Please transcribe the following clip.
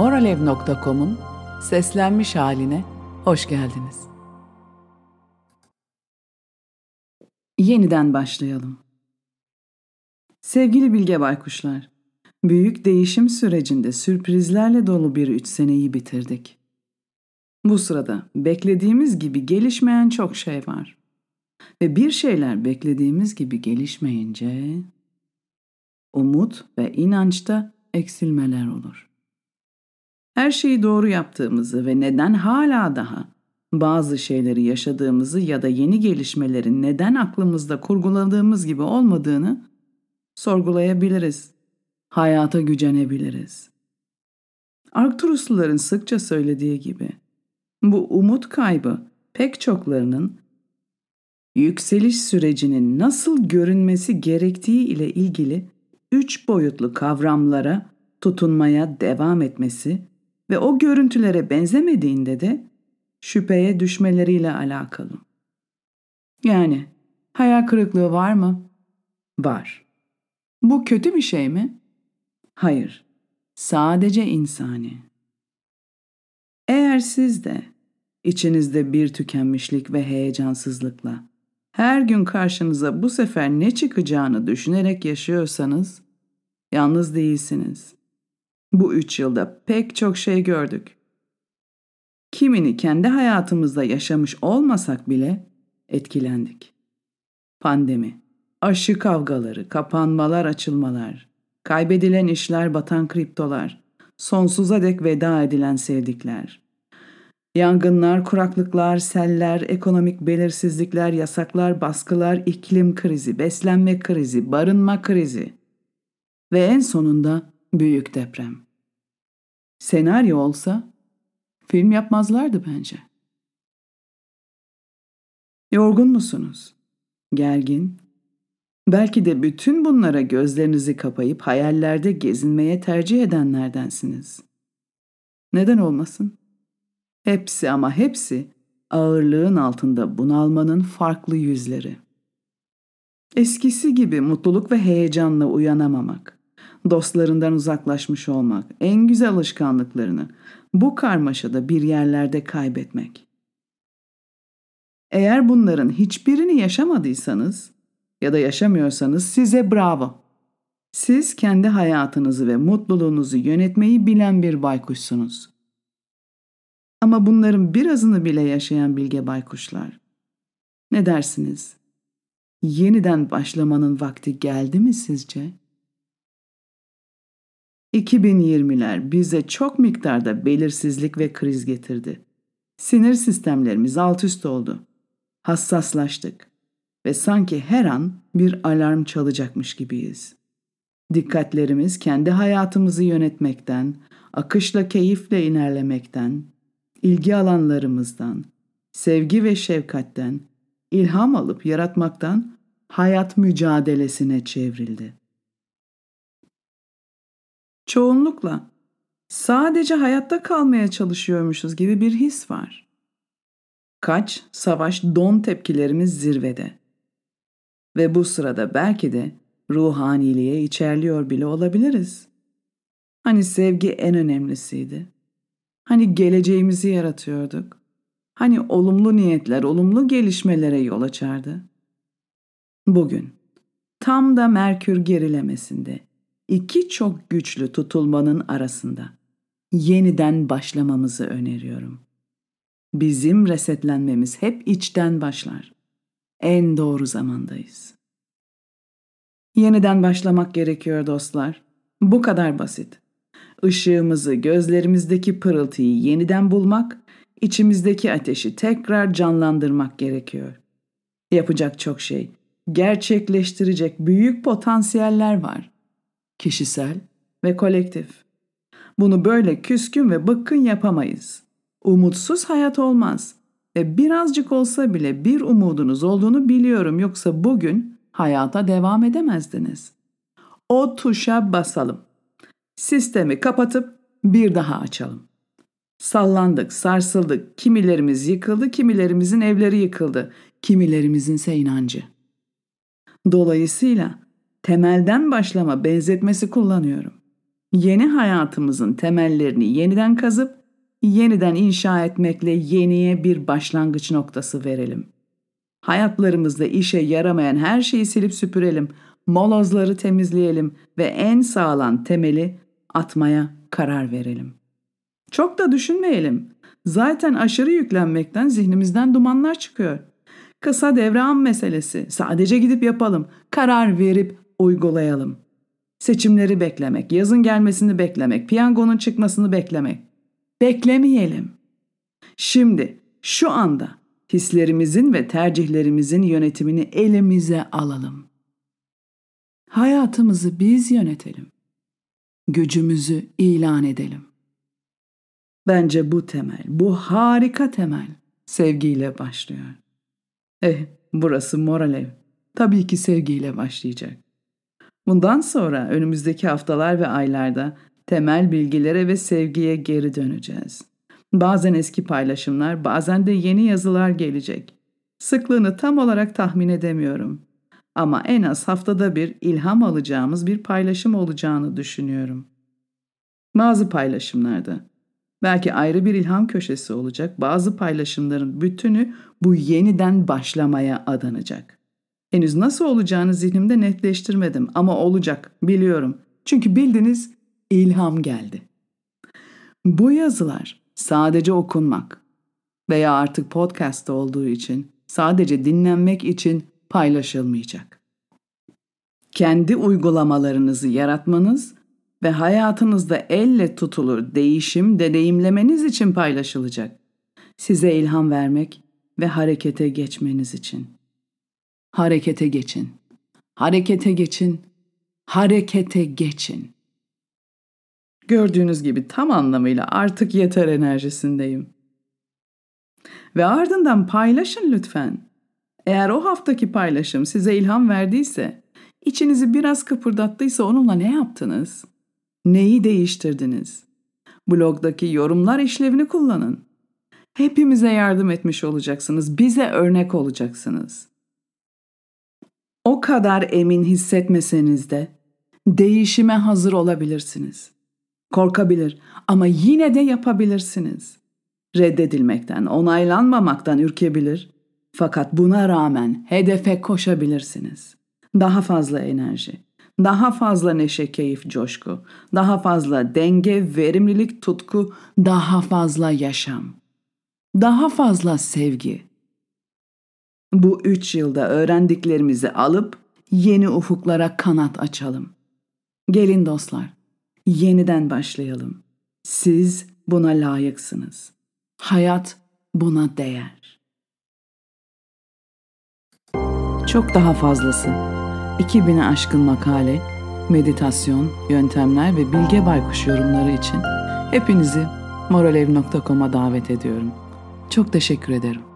moralev.com'un seslenmiş haline hoş geldiniz. Yeniden başlayalım. Sevgili Bilge Baykuşlar, büyük değişim sürecinde sürprizlerle dolu bir üç seneyi bitirdik. Bu sırada beklediğimiz gibi gelişmeyen çok şey var. Ve bir şeyler beklediğimiz gibi gelişmeyince umut ve inançta eksilmeler olur her şeyi doğru yaptığımızı ve neden hala daha bazı şeyleri yaşadığımızı ya da yeni gelişmelerin neden aklımızda kurguladığımız gibi olmadığını sorgulayabiliriz. Hayata gücenebiliriz. Arcturusluların sıkça söylediği gibi bu umut kaybı pek çoklarının yükseliş sürecinin nasıl görünmesi gerektiği ile ilgili üç boyutlu kavramlara tutunmaya devam etmesi ve o görüntülere benzemediğinde de şüpheye düşmeleriyle alakalı. Yani hayal kırıklığı var mı? Var. Bu kötü bir şey mi? Hayır. Sadece insani. Eğer siz de içinizde bir tükenmişlik ve heyecansızlıkla her gün karşınıza bu sefer ne çıkacağını düşünerek yaşıyorsanız yalnız değilsiniz. Bu üç yılda pek çok şey gördük. Kimini kendi hayatımızda yaşamış olmasak bile etkilendik. Pandemi, aşı kavgaları, kapanmalar, açılmalar, kaybedilen işler, batan kriptolar, sonsuza dek veda edilen sevdikler. Yangınlar, kuraklıklar, seller, ekonomik belirsizlikler, yasaklar, baskılar, iklim krizi, beslenme krizi, barınma krizi ve en sonunda Büyük deprem. Senaryo olsa film yapmazlardı bence. Yorgun musunuz? Gergin? Belki de bütün bunlara gözlerinizi kapayıp hayallerde gezinmeye tercih edenlerdensiniz. Neden olmasın? Hepsi ama hepsi ağırlığın altında bunalmanın farklı yüzleri. Eskisi gibi mutluluk ve heyecanla uyanamamak dostlarından uzaklaşmış olmak, en güzel alışkanlıklarını bu karmaşada bir yerlerde kaybetmek. Eğer bunların hiçbirini yaşamadıysanız ya da yaşamıyorsanız size bravo. Siz kendi hayatınızı ve mutluluğunuzu yönetmeyi bilen bir baykuşsunuz. Ama bunların birazını bile yaşayan bilge baykuşlar. Ne dersiniz? Yeniden başlamanın vakti geldi mi sizce?'' 2020'ler bize çok miktarda belirsizlik ve kriz getirdi. Sinir sistemlerimiz alt üst oldu. Hassaslaştık ve sanki her an bir alarm çalacakmış gibiyiz. Dikkatlerimiz kendi hayatımızı yönetmekten, akışla keyifle inerlemekten, ilgi alanlarımızdan, sevgi ve şefkatten, ilham alıp yaratmaktan hayat mücadelesine çevrildi çoğunlukla sadece hayatta kalmaya çalışıyormuşuz gibi bir his var. Kaç, savaş, don tepkilerimiz zirvede. Ve bu sırada belki de ruhaniliğe içerliyor bile olabiliriz. Hani sevgi en önemlisiydi. Hani geleceğimizi yaratıyorduk. Hani olumlu niyetler, olumlu gelişmelere yol açardı. Bugün tam da Merkür gerilemesinde iki çok güçlü tutulmanın arasında yeniden başlamamızı öneriyorum. Bizim resetlenmemiz hep içten başlar. En doğru zamandayız. Yeniden başlamak gerekiyor dostlar. Bu kadar basit. Işığımızı, gözlerimizdeki pırıltıyı yeniden bulmak, içimizdeki ateşi tekrar canlandırmak gerekiyor. Yapacak çok şey, gerçekleştirecek büyük potansiyeller var kişisel ve kolektif. Bunu böyle küskün ve bıkkın yapamayız. Umutsuz hayat olmaz ve birazcık olsa bile bir umudunuz olduğunu biliyorum yoksa bugün hayata devam edemezdiniz. O tuşa basalım. Sistemi kapatıp bir daha açalım. Sallandık, sarsıldık. Kimilerimiz yıkıldı, kimilerimizin evleri yıkıldı. Kimilerimizin ise inancı. Dolayısıyla temelden başlama benzetmesi kullanıyorum. Yeni hayatımızın temellerini yeniden kazıp yeniden inşa etmekle yeniye bir başlangıç noktası verelim. Hayatlarımızda işe yaramayan her şeyi silip süpürelim, molozları temizleyelim ve en sağlam temeli atmaya karar verelim. Çok da düşünmeyelim. Zaten aşırı yüklenmekten zihnimizden dumanlar çıkıyor. Kısa devre an meselesi. Sadece gidip yapalım. Karar verip uygulayalım. Seçimleri beklemek, yazın gelmesini beklemek, piyangonun çıkmasını beklemek. Beklemeyelim. Şimdi, şu anda hislerimizin ve tercihlerimizin yönetimini elimize alalım. Hayatımızı biz yönetelim. Gücümüzü ilan edelim. Bence bu temel, bu harika temel sevgiyle başlıyor. Eh, burası moral ev. Tabii ki sevgiyle başlayacak. Bundan sonra önümüzdeki haftalar ve aylarda temel bilgilere ve sevgiye geri döneceğiz. Bazen eski paylaşımlar, bazen de yeni yazılar gelecek. Sıklığını tam olarak tahmin edemiyorum. Ama en az haftada bir ilham alacağımız bir paylaşım olacağını düşünüyorum. Bazı paylaşımlarda belki ayrı bir ilham köşesi olacak, bazı paylaşımların bütünü bu yeniden başlamaya adanacak. Henüz nasıl olacağını zihnimde netleştirmedim ama olacak, biliyorum. Çünkü bildiniz ilham geldi. Bu yazılar sadece okunmak veya artık podcast'ta olduğu için sadece dinlenmek için paylaşılmayacak. Kendi uygulamalarınızı yaratmanız ve hayatınızda elle tutulur değişim deneyimlemeniz için paylaşılacak. Size ilham vermek ve harekete geçmeniz için. Harekete geçin. Harekete geçin. Harekete geçin. Gördüğünüz gibi tam anlamıyla artık yeter enerjisindeyim. Ve ardından paylaşın lütfen. Eğer o haftaki paylaşım size ilham verdiyse, içinizi biraz kıpırdattıysa onunla ne yaptınız? Neyi değiştirdiniz? Blogdaki yorumlar işlevini kullanın. Hepimize yardım etmiş olacaksınız, bize örnek olacaksınız. O kadar emin hissetmeseniz de değişime hazır olabilirsiniz. Korkabilir ama yine de yapabilirsiniz. Reddedilmekten, onaylanmamaktan ürkebilir fakat buna rağmen hedefe koşabilirsiniz. Daha fazla enerji, daha fazla neşe, keyif, coşku, daha fazla denge, verimlilik, tutku, daha fazla yaşam, daha fazla sevgi. Bu üç yılda öğrendiklerimizi alıp yeni ufuklara kanat açalım. Gelin dostlar, yeniden başlayalım. Siz buna layıksınız. Hayat buna değer. Çok daha fazlası. 2000'e aşkın makale, meditasyon, yöntemler ve Bilge Baykuş yorumları için hepinizi moralev.com'a davet ediyorum. Çok teşekkür ederim.